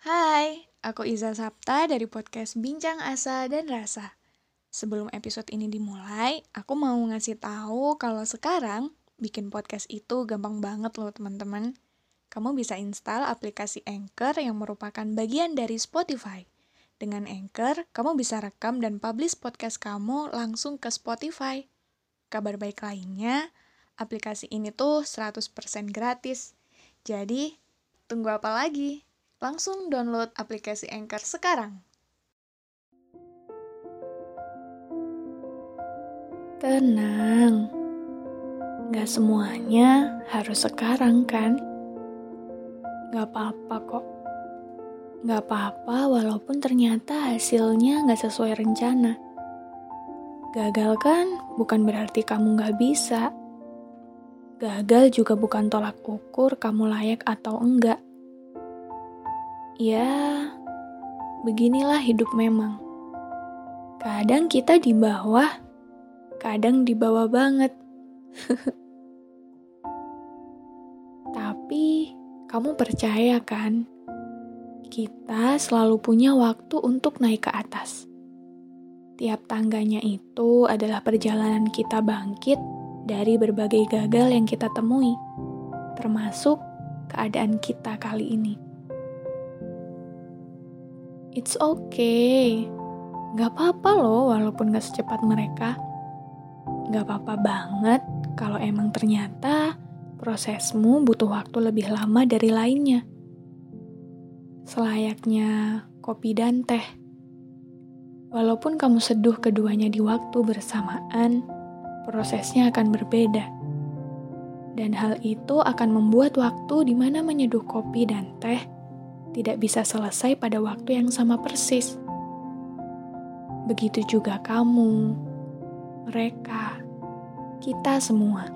Hai, aku Iza Sapta dari podcast Bincang Asa dan Rasa. Sebelum episode ini dimulai, aku mau ngasih tahu kalau sekarang bikin podcast itu gampang banget loh teman-teman. Kamu bisa install aplikasi Anchor yang merupakan bagian dari Spotify. Dengan Anchor, kamu bisa rekam dan publish podcast kamu langsung ke Spotify. Kabar baik lainnya, aplikasi ini tuh 100% gratis. Jadi, tunggu apa lagi? Langsung download aplikasi Anchor sekarang. Tenang, gak semuanya harus sekarang kan? Gak apa-apa kok. Gak apa-apa walaupun ternyata hasilnya gak sesuai rencana. Gagal kan bukan berarti kamu gak bisa. Gagal juga bukan tolak ukur kamu layak atau enggak. Ya, beginilah hidup memang. Kadang kita di bawah, kadang di bawah banget. Tapi kamu percaya kan? Kita selalu punya waktu untuk naik ke atas. Tiap tangganya itu adalah perjalanan kita bangkit dari berbagai gagal yang kita temui, termasuk keadaan kita kali ini. It's okay. Gak apa-apa loh walaupun gak secepat mereka. Gak apa-apa banget kalau emang ternyata prosesmu butuh waktu lebih lama dari lainnya. Selayaknya kopi dan teh. Walaupun kamu seduh keduanya di waktu bersamaan, prosesnya akan berbeda. Dan hal itu akan membuat waktu di mana menyeduh kopi dan teh tidak bisa selesai pada waktu yang sama persis. Begitu juga kamu, mereka, kita semua.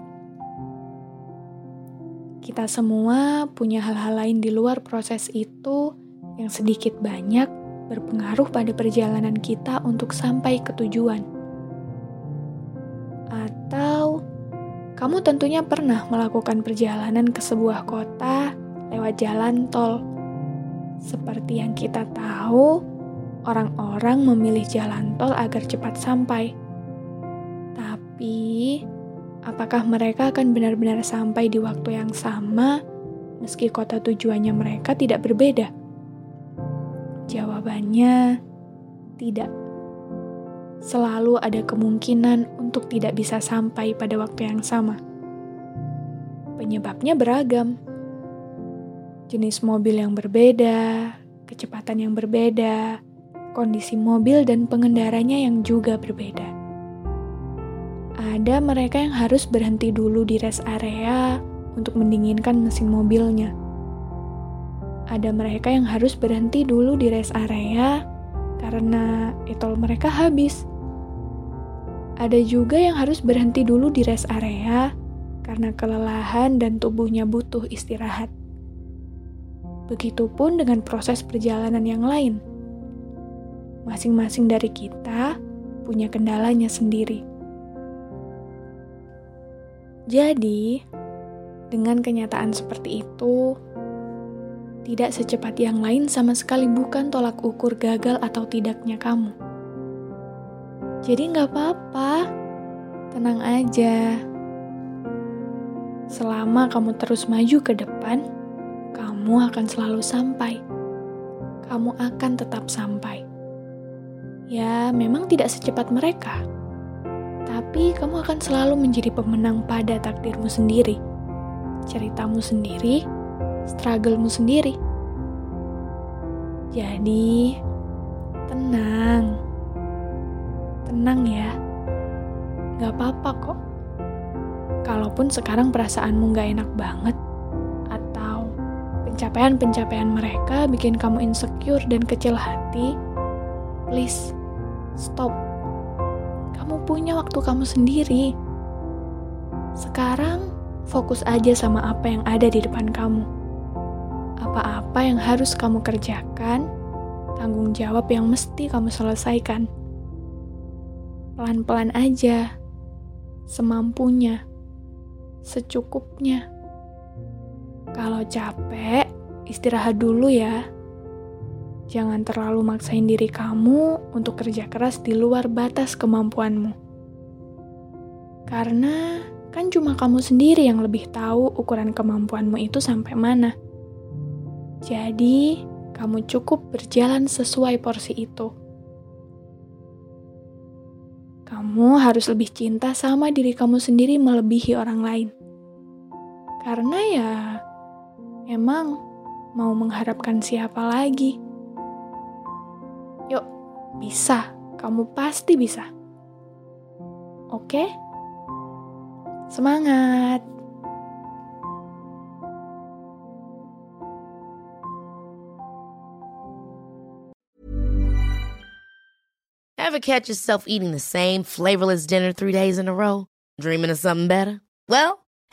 Kita semua punya hal-hal lain di luar proses itu yang sedikit banyak berpengaruh pada perjalanan kita untuk sampai ke tujuan. Atau kamu tentunya pernah melakukan perjalanan ke sebuah kota lewat jalan tol seperti yang kita tahu, orang-orang memilih jalan tol agar cepat sampai. Tapi, apakah mereka akan benar-benar sampai di waktu yang sama meski kota tujuannya mereka tidak berbeda? Jawabannya tidak. Selalu ada kemungkinan untuk tidak bisa sampai pada waktu yang sama. Penyebabnya beragam jenis mobil yang berbeda, kecepatan yang berbeda, kondisi mobil dan pengendaranya yang juga berbeda. Ada mereka yang harus berhenti dulu di rest area untuk mendinginkan mesin mobilnya. Ada mereka yang harus berhenti dulu di rest area karena etol mereka habis. Ada juga yang harus berhenti dulu di rest area karena kelelahan dan tubuhnya butuh istirahat. Begitupun dengan proses perjalanan yang lain. Masing-masing dari kita punya kendalanya sendiri. Jadi, dengan kenyataan seperti itu, tidak secepat yang lain sama sekali bukan tolak ukur gagal atau tidaknya kamu. Jadi nggak apa-apa, tenang aja. Selama kamu terus maju ke depan, kamu akan selalu sampai. Kamu akan tetap sampai. Ya, memang tidak secepat mereka, tapi kamu akan selalu menjadi pemenang pada takdirmu sendiri, ceritamu sendiri, strugglemu sendiri. Jadi, tenang, tenang ya, gak apa-apa kok. Kalaupun sekarang perasaanmu gak enak banget, pencapaian-pencapaian mereka bikin kamu insecure dan kecil hati, please stop. Kamu punya waktu kamu sendiri. Sekarang fokus aja sama apa yang ada di depan kamu. Apa-apa yang harus kamu kerjakan, tanggung jawab yang mesti kamu selesaikan. Pelan-pelan aja, semampunya, secukupnya. Kalau capek, istirahat dulu ya. Jangan terlalu maksain diri kamu untuk kerja keras di luar batas kemampuanmu. Karena kan cuma kamu sendiri yang lebih tahu ukuran kemampuanmu itu sampai mana. Jadi, kamu cukup berjalan sesuai porsi itu. Kamu harus lebih cinta sama diri kamu sendiri melebihi orang lain. Karena ya, Emang mau mengharapkan siapa lagi? Yuk, bisa. Kamu pasti bisa. Oke? Semangat! Ever catch yourself eating the same flavorless dinner three days in a row? Dreaming of something better? Well,